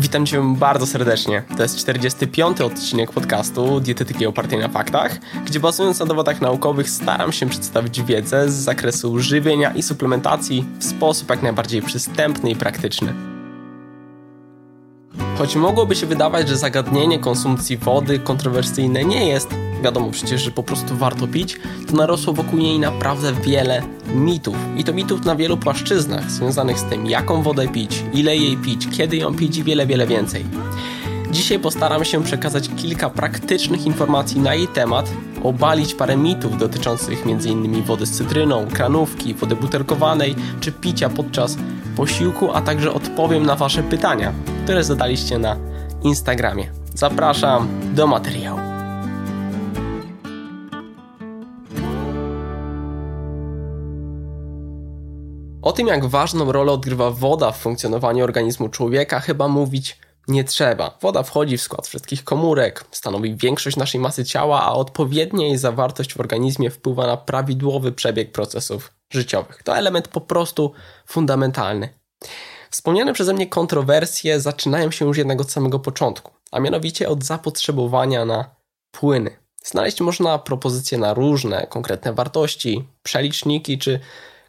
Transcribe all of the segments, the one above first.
Witam Cię bardzo serdecznie. To jest 45. odcinek podcastu Dietetyki opartej na faktach, gdzie bazując na dowodach naukowych staram się przedstawić wiedzę z zakresu żywienia i suplementacji w sposób jak najbardziej przystępny i praktyczny. Choć mogłoby się wydawać, że zagadnienie konsumpcji wody kontrowersyjne nie jest, wiadomo przecież, że po prostu warto pić, to narosło wokół niej naprawdę wiele mitów. I to mitów na wielu płaszczyznach, związanych z tym, jaką wodę pić, ile jej pić, kiedy ją pić i wiele, wiele więcej. Dzisiaj postaram się przekazać kilka praktycznych informacji na jej temat, obalić parę mitów dotyczących m.in. wody z cytryną, kranówki, wody butelkowanej czy picia podczas posiłku, a także odpowiem na Wasze pytania, które zadaliście na Instagramie. Zapraszam do materiału. O tym, jak ważną rolę odgrywa woda w funkcjonowaniu organizmu człowieka, chyba mówić nie trzeba. Woda wchodzi w skład wszystkich komórek, stanowi większość naszej masy ciała, a odpowiednia jej zawartość w organizmie wpływa na prawidłowy przebieg procesów życiowych. To element po prostu fundamentalny. Wspomniane przeze mnie kontrowersje zaczynają się już jednak od samego początku, a mianowicie od zapotrzebowania na płyny. Znaleźć można propozycje na różne konkretne wartości, przeliczniki czy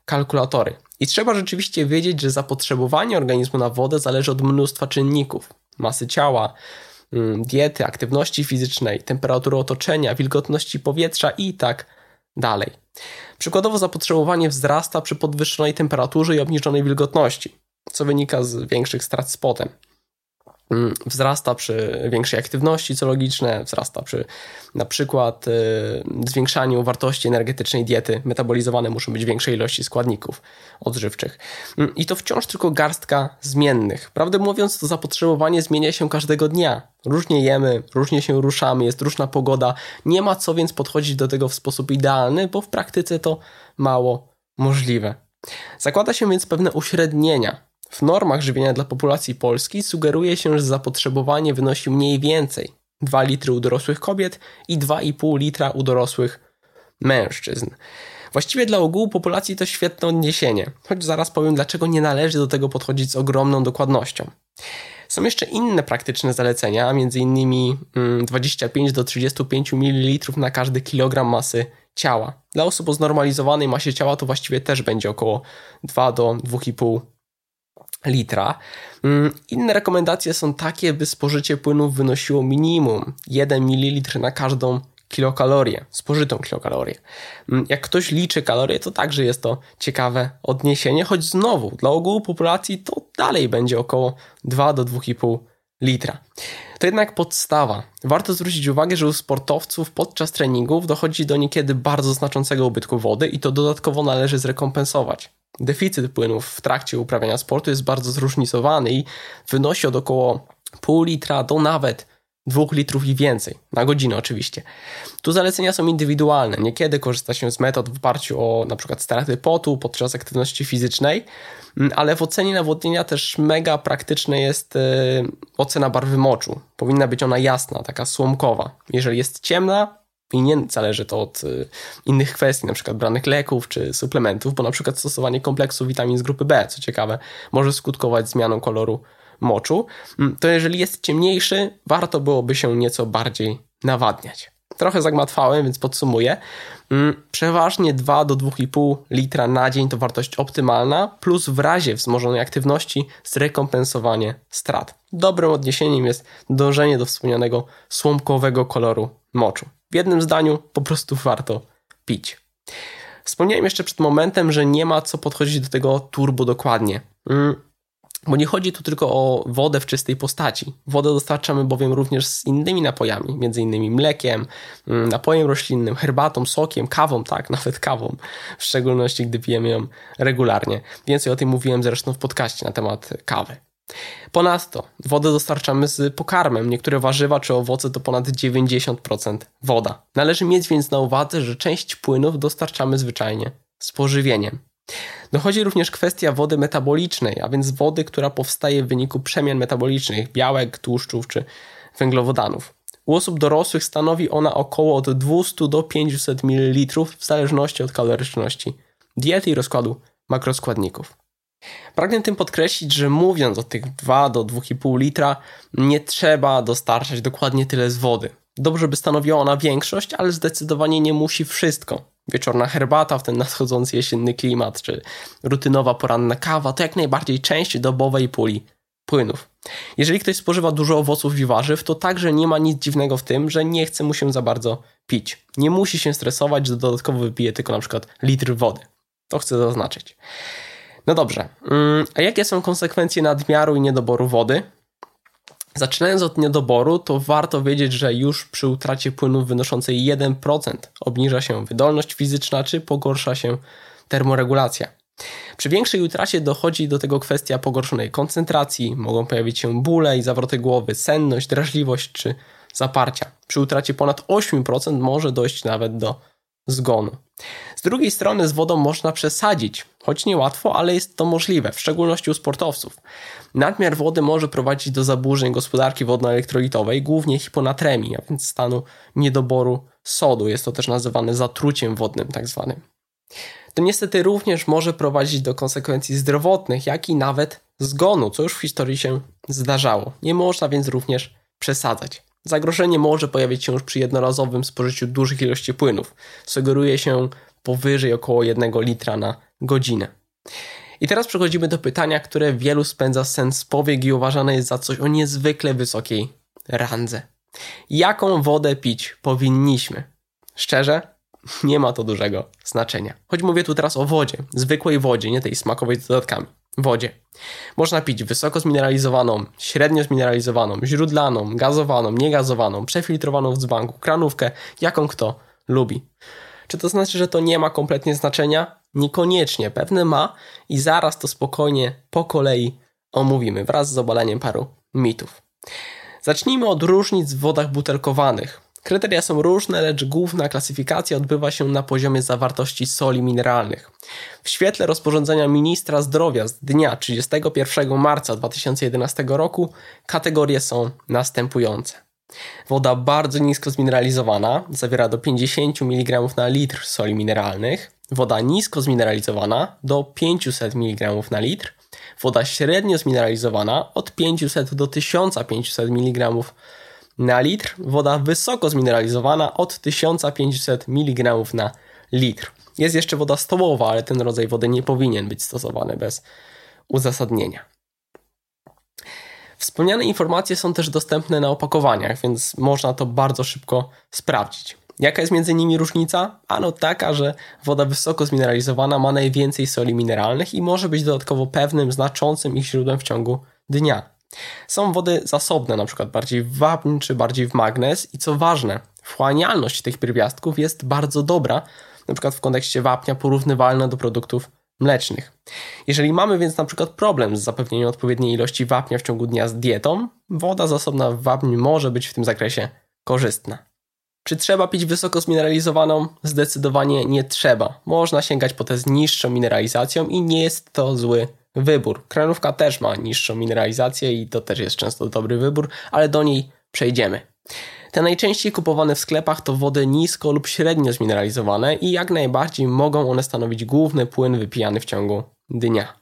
kalkulatory. I trzeba rzeczywiście wiedzieć, że zapotrzebowanie organizmu na wodę zależy od mnóstwa czynników: masy ciała, mm, diety, aktywności fizycznej, temperatury otoczenia, wilgotności powietrza i tak dalej. Przykładowo zapotrzebowanie wzrasta przy podwyższonej temperaturze i obniżonej wilgotności, co wynika z większych strat z potem. Mm, wzrasta przy większej aktywności, co logiczne, wzrasta przy na przykład y, zwiększaniu wartości energetycznej diety. Metabolizowane muszą być większej ilości składników odżywczych. Mm, I to wciąż tylko garstka zmiennych. Prawdę mówiąc, to zapotrzebowanie zmienia się każdego dnia. Różnie jemy, różnie się ruszamy, jest różna pogoda. Nie ma co więc podchodzić do tego w sposób idealny, bo w praktyce to mało możliwe. Zakłada się więc pewne uśrednienia w normach żywienia dla populacji polskiej sugeruje się, że zapotrzebowanie wynosi mniej więcej 2 litry u dorosłych kobiet i 2,5 litra u dorosłych mężczyzn. Właściwie dla ogółu populacji to świetne odniesienie, choć zaraz powiem, dlaczego nie należy do tego podchodzić z ogromną dokładnością. Są jeszcze inne praktyczne zalecenia, m.in. 25 mm, do 35 ml na każdy kilogram masy ciała. Dla osób o znormalizowanej masie ciała to właściwie też będzie około 2 do 2,5 litra. Mm, inne rekomendacje są takie, by spożycie płynów wynosiło minimum 1 ml na każdą kilokalorię, spożytą kilokalorię. Mm, jak ktoś liczy kalorie, to także jest to ciekawe odniesienie, choć znowu dla ogółu populacji to dalej będzie około 2 do 2,5 litra. To jednak podstawa. Warto zwrócić uwagę, że u sportowców podczas treningów dochodzi do niekiedy bardzo znaczącego ubytku wody i to dodatkowo należy zrekompensować. Deficyt płynów w trakcie uprawiania sportu jest bardzo zróżnicowany i wynosi od około pół litra do nawet 2 litrów i więcej, na godzinę oczywiście. Tu zalecenia są indywidualne. Niekiedy korzysta się z metod w oparciu o na przykład straty potu podczas aktywności fizycznej, mm, ale w ocenie nawodnienia też mega praktyczne jest yy, ocena barwy moczu. Powinna być ona jasna, taka słomkowa. Jeżeli jest ciemna, i nie zależy to od y, innych kwestii, na przykład branych leków czy suplementów, bo na przykład stosowanie kompleksu witamin z grupy B, co ciekawe, może skutkować zmianą koloru moczu. Mm, to jeżeli jest ciemniejszy, warto byłoby się nieco bardziej nawadniać. Trochę zagmatwałem, więc podsumuję. Mm, przeważnie 2 do 2,5 litra na dzień to wartość optymalna, plus w razie wzmożonej aktywności zrekompensowanie strat. Dobrym odniesieniem jest dążenie do wspomnianego słomkowego koloru moczu. W jednym zdaniu po prostu warto pić. Wspomniałem jeszcze przed momentem, że nie ma co podchodzić do tego turbo dokładnie. Bo nie chodzi tu tylko o wodę w czystej postaci. Wodę dostarczamy bowiem również z innymi napojami, między innymi mlekiem, mm, napojem roślinnym, herbatą, sokiem, kawą, tak, nawet kawą, w szczególności gdy pijemy ją regularnie. Więcej o tym mówiłem zresztą w podcaście na temat kawy. Ponadto wodę dostarczamy z pokarmem. Niektóre warzywa czy owoce to ponad 90% woda. Należy mieć więc na uwadze, że część płynów dostarczamy zwyczajnie z pożywieniem. Dochodzi również kwestia wody metabolicznej, a więc wody, która powstaje w wyniku przemian metabolicznych białek, tłuszczów czy węglowodanów. U osób dorosłych stanowi ona około od 200 do 500 ml w zależności od kaloryczności diety i rozkładu makroskładników. Pragnę tym podkreślić, że mówiąc o tych 2 do 2,5 litra, nie trzeba dostarczać dokładnie tyle z wody. Dobrze by stanowiła ona większość, ale zdecydowanie nie musi wszystko. Wieczorna herbata w ten nadchodzący jesienny klimat, czy rutynowa poranna kawa to jak najbardziej część dobowej puli płynów. Jeżeli ktoś spożywa dużo owoców i warzyw, to także nie ma nic dziwnego w tym, że nie chce mu się za bardzo pić. Nie musi się stresować, że dodatkowo wypije tylko na przykład litr wody. To chcę zaznaczyć. No dobrze, mm, a jakie są konsekwencje nadmiaru i niedoboru wody? Zaczynając od niedoboru, to warto wiedzieć, że już przy utracie płynów wynoszącej 1% obniża się wydolność fizyczna czy pogorsza się termoregulacja. Przy większej utracie dochodzi do tego kwestia pogorszonej koncentracji, mogą pojawić się bóle i zawroty głowy, senność, drażliwość czy zaparcia. Przy utracie ponad 8% może dojść nawet do zgonu. Z drugiej strony z wodą można przesadzić, choć niełatwo, ale jest to możliwe, w szczególności u sportowców. Nadmiar wody może prowadzić do zaburzeń gospodarki wodno-elektrolitowej, głównie hiponatremii, a więc stanu niedoboru sodu. Jest to też nazywane zatruciem wodnym tak zwanym. To niestety również może prowadzić do konsekwencji zdrowotnych, jak i nawet zgonu, co już w historii się zdarzało. Nie można więc również przesadzać. Zagrożenie może pojawić się już przy jednorazowym spożyciu dużych ilości płynów. Sugeruje się powyżej około 1 litra na godzinę. I teraz przechodzimy do pytania, które wielu spędza sens powiek i uważane jest za coś o niezwykle wysokiej randze. Jaką wodę pić powinniśmy? Szczerze, nie ma to dużego znaczenia. Choć mówię tu teraz o wodzie, zwykłej wodzie, nie tej smakowej z dodatkami wodzie. Można pić wysoko zmineralizowaną, średnio zmineralizowaną, źródlaną, gazowaną, niegazowaną, przefiltrowaną w dzbanku, kranówkę, jaką kto lubi. Czy to znaczy, że to nie ma kompletnie znaczenia? Niekoniecznie, pewne ma i zaraz to spokojnie po kolei omówimy wraz z obaleniem paru mitów. Zacznijmy od różnic w wodach butelkowanych. Kryteria są różne, lecz główna klasyfikacja odbywa się na poziomie zawartości soli mineralnych. W świetle rozporządzenia ministra zdrowia z dnia 31 marca 2011 roku kategorie są następujące. Woda bardzo nisko zmineralizowana zawiera do 50 mg na litr soli mineralnych, woda nisko zmineralizowana do 500 mg na litr, woda średnio zmineralizowana od 500 do 1500 mg na litr, woda wysoko zmineralizowana od 1500 mg na litr. Jest jeszcze woda stołowa, ale ten rodzaj wody nie powinien być stosowany bez uzasadnienia. Wspomniane informacje są też dostępne na opakowaniach, więc można to bardzo szybko sprawdzić. Jaka jest między nimi różnica? Ano taka, że woda wysoko zmineralizowana ma najwięcej soli mineralnych i może być dodatkowo pewnym, znaczącym ich źródłem w ciągu dnia. Są wody zasobne, przykład bardziej w wapń czy bardziej w magnez i co ważne, wchłanialność tych pierwiastków jest bardzo dobra, przykład w kontekście wapnia porównywalna do produktów mlecznych. Jeżeli mamy więc przykład problem z zapewnieniem odpowiedniej ilości wapnia w ciągu dnia z dietą, woda zasobna w wapniu może być w tym zakresie korzystna. Czy trzeba pić wysoko zmineralizowaną? Zdecydowanie nie trzeba. Można sięgać po tę z niższą mineralizacją i nie jest to zły wybór. Kranówka też ma niższą mineralizację i to też jest często dobry wybór, ale do niej przejdziemy. Te najczęściej kupowane w sklepach to wody nisko lub średnio zmineralizowane i jak najbardziej mogą one stanowić główny płyn wypijany w ciągu dnia.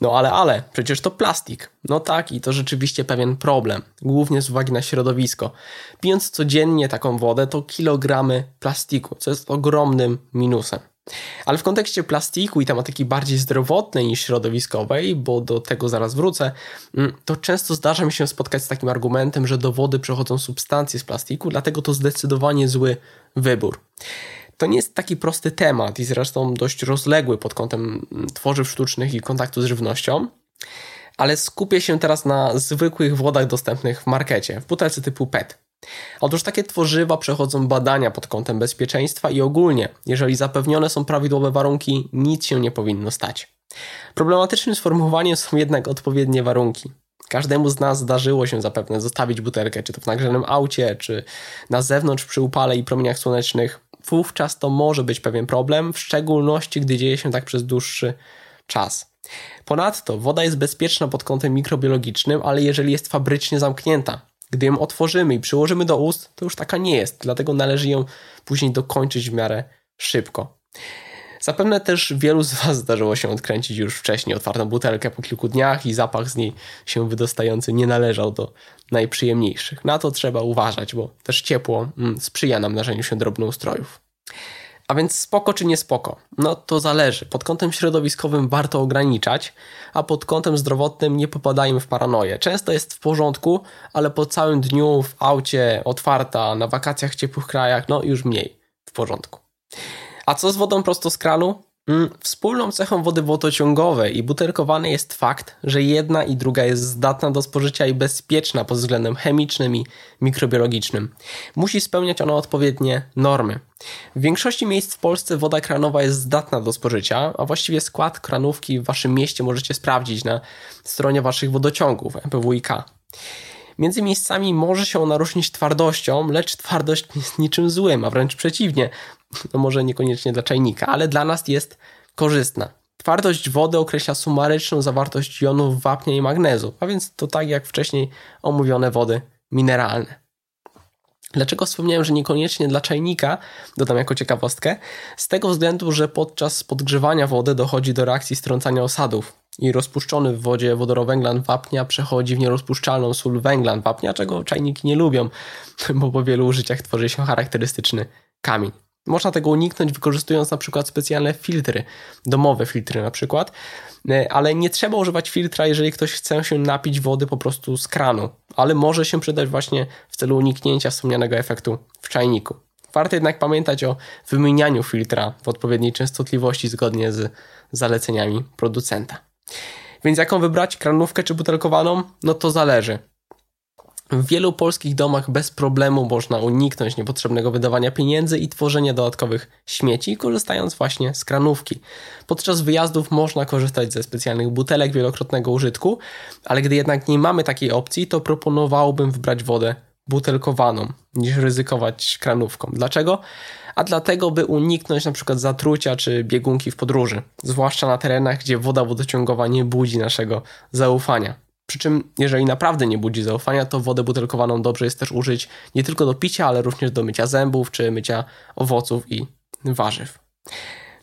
No ale, ale, przecież to plastik. No tak, i to rzeczywiście pewien problem, głównie z uwagi na środowisko. Pijąc codziennie taką wodę, to kilogramy plastiku, co jest ogromnym minusem. Ale w kontekście plastiku i tematyki bardziej zdrowotnej niż środowiskowej, bo do tego zaraz wrócę, mm, to często zdarza mi się spotkać z takim argumentem, że do wody przechodzą substancje z plastiku, dlatego to zdecydowanie zły wybór. To nie jest taki prosty temat i zresztą dość rozległy pod kątem mm, tworzyw sztucznych i kontaktu z żywnością, ale skupię się teraz na zwykłych wodach dostępnych w markecie, w butelce typu PET. Otóż takie tworzywa przechodzą badania pod kątem bezpieczeństwa i ogólnie, jeżeli zapewnione są prawidłowe warunki, nic się nie powinno stać. Problematycznym sformułowaniem są jednak odpowiednie warunki. Każdemu z nas zdarzyło się zapewne zostawić butelkę, czy to w nagrzanym aucie, czy na zewnątrz przy upale i promieniach słonecznych. Wówczas to może być pewien problem, w szczególności gdy dzieje się tak przez dłuższy czas. Ponadto woda jest bezpieczna pod kątem mikrobiologicznym, ale jeżeli jest fabrycznie zamknięta, gdy ją otworzymy i przyłożymy do ust, to już taka nie jest, dlatego należy ją później dokończyć w miarę szybko. Zapewne też wielu z Was zdarzyło się odkręcić już wcześniej otwartą butelkę po kilku dniach i zapach z niej się wydostający nie należał do najprzyjemniejszych. Na to trzeba uważać, bo też ciepło mm, sprzyja namnażeniu się drobnoustrojów. A więc spoko czy nie spoko? No to zależy. Pod kątem środowiskowym warto ograniczać, a pod kątem zdrowotnym nie popadajmy w paranoję. Często jest w porządku, ale po całym dniu w aucie, otwarta, na wakacjach w ciepłych krajach, no już mniej w porządku. A co z wodą prosto z kranu? Mm, wspólną cechą wody wodociągowej i butelkowanej jest fakt, że jedna i druga jest zdatna do spożycia i bezpieczna pod względem chemicznym i mikrobiologicznym. Musi spełniać ona odpowiednie normy. W większości miejsc w Polsce woda kranowa jest zdatna do spożycia, a właściwie skład kranówki w waszym mieście możecie sprawdzić na stronie waszych wodociągów MPWiK. Między miejscami może się ona różnić twardością, lecz twardość jest niczym złym, a wręcz przeciwnie. No może niekoniecznie dla czajnika, ale dla nas jest korzystna. Twardość wody określa sumaryczną zawartość jonów wapnia i magnezu, a więc to tak jak wcześniej omówione wody mineralne. Dlaczego wspomniałem, że niekoniecznie dla czajnika? Dodam jako ciekawostkę. Z tego względu, że podczas podgrzewania wody dochodzi do reakcji strącania osadów i rozpuszczony w wodzie wodorowęglan wapnia przechodzi w nierozpuszczalną sól węglan wapnia, czego czajniki nie lubią, bo po wielu użyciach tworzy się charakterystyczny kamień. Można tego uniknąć wykorzystując na przykład specjalne filtry, domowe filtry na przykład, e, ale nie trzeba używać filtra, jeżeli ktoś chce się napić wody po prostu z kranu, ale może się przydać właśnie w celu uniknięcia wspomnianego efektu w czajniku. Warto jednak pamiętać o wymienianiu filtra w odpowiedniej częstotliwości zgodnie z zaleceniami producenta. Więc jaką wybrać, kranówkę czy butelkowaną? No to zależy. W wielu polskich domach bez problemu można uniknąć niepotrzebnego wydawania pieniędzy i tworzenia dodatkowych śmieci, korzystając właśnie z kranówki. Podczas wyjazdów można korzystać ze specjalnych butelek wielokrotnego użytku, ale gdy jednak nie mamy takiej opcji, to proponowałbym wybrać wodę butelkowaną, niż ryzykować kranówką. Dlaczego? A dlatego, by uniknąć np. zatrucia czy biegunki w podróży, zwłaszcza na terenach, gdzie woda wodociągowa nie budzi naszego zaufania. Przy czym, jeżeli naprawdę nie budzi zaufania, to wodę butelkowaną dobrze jest też użyć nie tylko do picia, ale również do mycia zębów czy mycia owoców i warzyw.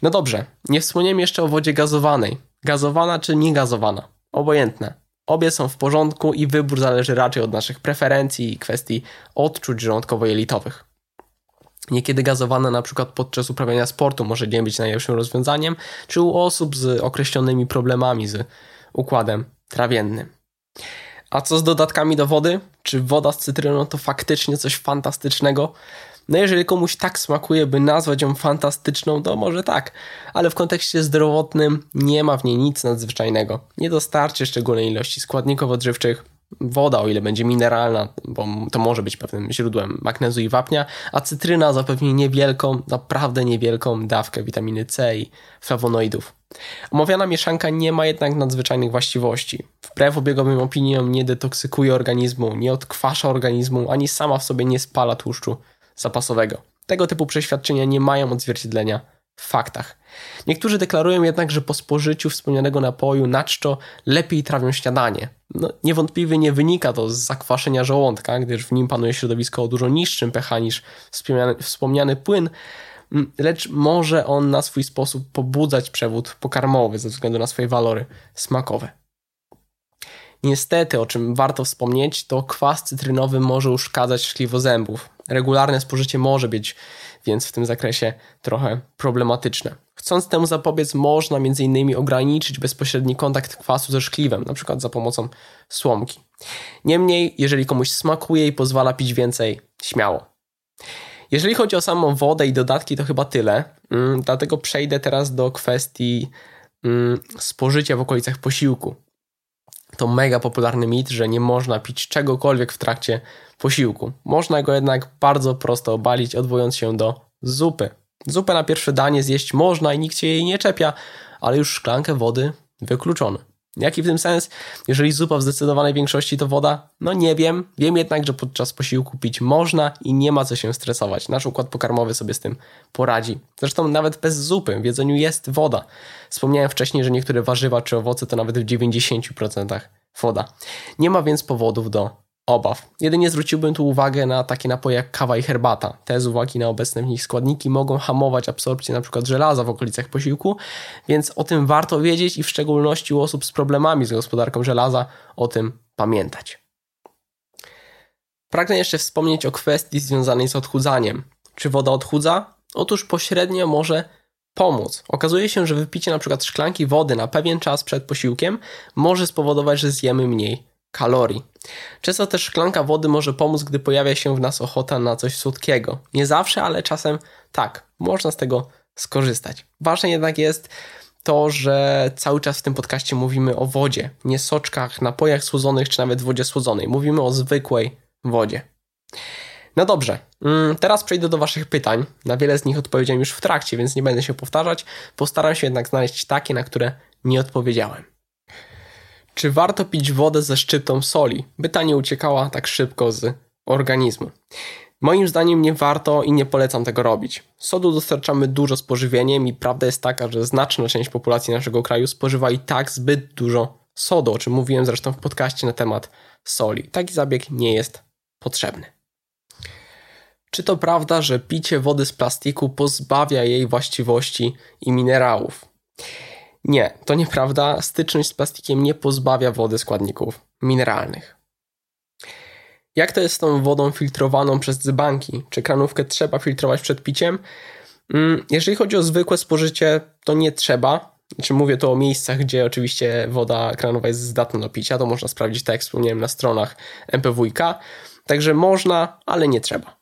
No dobrze, nie wspomniałem jeszcze o wodzie gazowanej. Gazowana czy niegazowana? Obojętne. Obie są w porządku i wybór zależy raczej od naszych preferencji i kwestii odczuć żołądkowo-jelitowych. Niekiedy gazowana na przykład podczas uprawiania sportu może nie być najlepszym rozwiązaniem, czy u osób z określonymi problemami z układem trawiennym. A co z dodatkami do wody? Czy woda z cytryną to faktycznie coś fantastycznego? No jeżeli komuś tak smakuje, by nazwać ją fantastyczną, to może tak, ale w kontekście zdrowotnym nie ma w niej nic nadzwyczajnego. Nie dostarczy szczególnej ilości składników odżywczych, woda, o ile będzie mineralna, bo to może być pewnym źródłem magnezu i wapnia, a cytryna zapewni niewielką, naprawdę niewielką dawkę witaminy C i flawonoidów. Omawiana mieszanka nie ma jednak nadzwyczajnych właściwości. Wbrew obiegowym opiniom nie detoksykuje organizmu, nie odkwasza organizmu, ani sama w sobie nie spala tłuszczu zapasowego. Tego typu przeświadczenia nie mają odzwierciedlenia faktach. Niektórzy deklarują jednak, że po spożyciu wspomnianego napoju na czczo lepiej trawią śniadanie. No, niewątpliwie nie wynika to z zakwaszenia żołądka, gdyż w nim panuje środowisko o dużo niższym pH niż wspomniany, wspomniany płyn, lecz może on na swój sposób pobudzać przewód pokarmowy ze względu na swoje walory smakowe. Niestety, o czym warto wspomnieć, to kwas cytrynowy może uszkadzać szkliwo zębów. Regularne spożycie może być więc w tym zakresie trochę problematyczne. Chcąc temu zapobiec, można m.in. ograniczyć bezpośredni kontakt kwasu ze szkliwem, np. za pomocą słomki. Niemniej, jeżeli komuś smakuje i pozwala pić więcej, śmiało. Jeżeli chodzi o samą wodę i dodatki, to chyba tyle. Mm, dlatego przejdę teraz do kwestii mm, spożycia w okolicach posiłku. To mega popularny mit, że nie można pić czegokolwiek w trakcie posiłku. Można go jednak bardzo prosto obalić, odwołując się do zupy. Zupę na pierwsze danie zjeść można i nikt się jej nie czepia, ale już szklankę wody wykluczony. Jaki w tym sens? Jeżeli zupa w zdecydowanej większości to woda? No nie wiem. Wiem jednak, że podczas posiłku pić można i nie ma co się stresować. Nasz układ pokarmowy sobie z tym poradzi. Zresztą nawet bez zupy w jedzeniu jest woda. Wspomniałem wcześniej, że niektóre warzywa czy owoce to nawet w 90% woda. Nie ma więc powodów do obaw. Jedynie zwróciłbym tu uwagę na takie napoje jak kawa i herbata. Te z uwagi na obecne w nich składniki mogą hamować absorpcję np. żelaza w okolicach posiłku, więc o tym warto wiedzieć i w szczególności u osób z problemami z gospodarką żelaza o tym pamiętać. Pragnę jeszcze wspomnieć o kwestii związanej z odchudzaniem. Czy woda odchudza? Otóż pośrednio może pomóc. Okazuje się, że wypicie np. szklanki wody na pewien czas przed posiłkiem może spowodować, że zjemy mniej kalorii. Często też szklanka wody może pomóc, gdy pojawia się w nas ochota na coś słodkiego. Nie zawsze, ale czasem tak, można z tego skorzystać. Ważne jednak jest to, że cały czas w tym podcaście mówimy o wodzie, nie soczkach, napojach słodzonych czy nawet wodzie słodzonej. Mówimy o zwykłej wodzie. No dobrze, mm, teraz przejdę do Waszych pytań. Na wiele z nich odpowiedziałem już w trakcie, więc nie będę się powtarzać. Postaram się jednak znaleźć takie, na które nie odpowiedziałem. Czy warto pić wodę ze szczyptą soli, by ta nie uciekała tak szybko z organizmu? Moim zdaniem nie warto i nie polecam tego robić. Sodu dostarczamy dużo z pożywieniem i prawda jest taka, że znaczna część populacji naszego kraju spożywa i tak zbyt dużo sodu, o czym mówiłem zresztą w podcaście na temat soli. Taki zabieg nie jest potrzebny. Czy to prawda, że picie wody z plastiku pozbawia jej właściwości i minerałów? Nie, to nieprawda. Styczność z plastikiem nie pozbawia wody składników mineralnych. Jak to jest z tą wodą filtrowaną przez dzbanki? Czy kranówkę trzeba filtrować przed piciem? Mm, jeżeli chodzi o zwykłe spożycie, to nie trzeba. Znaczy mówię to o miejscach, gdzie oczywiście woda kranowa jest zdatna do picia. To można sprawdzić, tak jak wspomniałem, na stronach MPWiK. Także można, ale nie trzeba.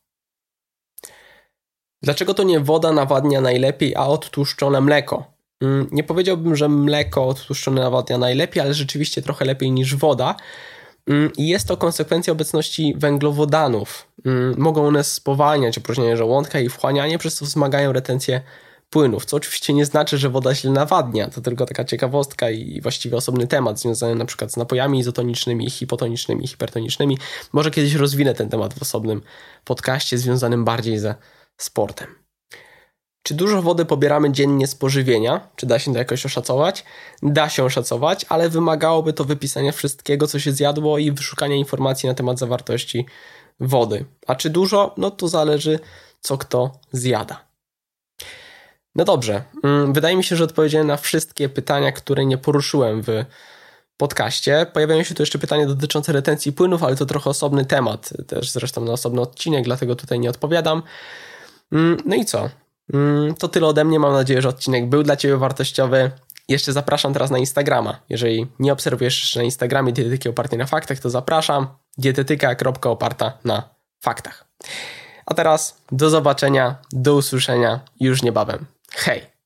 Dlaczego to nie woda nawadnia najlepiej, a odtłuszczone mleko? Mm, nie powiedziałbym, że mleko odtłuszczone nawadnia najlepiej, ale rzeczywiście trochę lepiej niż woda. Mm, I jest to konsekwencja obecności węglowodanów. Mm, mogą one spowalniać opróżnianie żołądka i wchłanianie, przez co wzmagają retencję płynów, co oczywiście nie znaczy, że woda źle nawadnia. To tylko taka ciekawostka i właściwie osobny temat związany na przykład z napojami izotonicznymi, hipotonicznymi, hipertonicznymi. Może kiedyś rozwinę ten temat w osobnym podcaście związanym bardziej ze sportem. Czy dużo wody pobieramy dziennie z pożywienia? Czy da się to jakoś oszacować? Da się oszacować, ale wymagałoby to wypisania wszystkiego, co się zjadło i wyszukania informacji na temat zawartości wody. A czy dużo? No to zależy, co kto zjada. No dobrze, mm, wydaje mi się, że odpowiedziałem na wszystkie pytania, które nie poruszyłem w podcaście. Pojawiają się tu jeszcze pytania dotyczące retencji płynów, ale to trochę osobny temat, też zresztą na osobny odcinek, dlatego tutaj nie odpowiadam. Mm, no i co? Mm, to tyle ode mnie. Mam nadzieję, że odcinek był dla Ciebie wartościowy. Jeszcze zapraszam teraz na Instagrama. Jeżeli nie obserwujesz jeszcze na Instagramie dietetyki opartej na faktach, to zapraszam. Dietetyka.oparta na faktach. A teraz do zobaczenia, do usłyszenia już niebawem. Hej!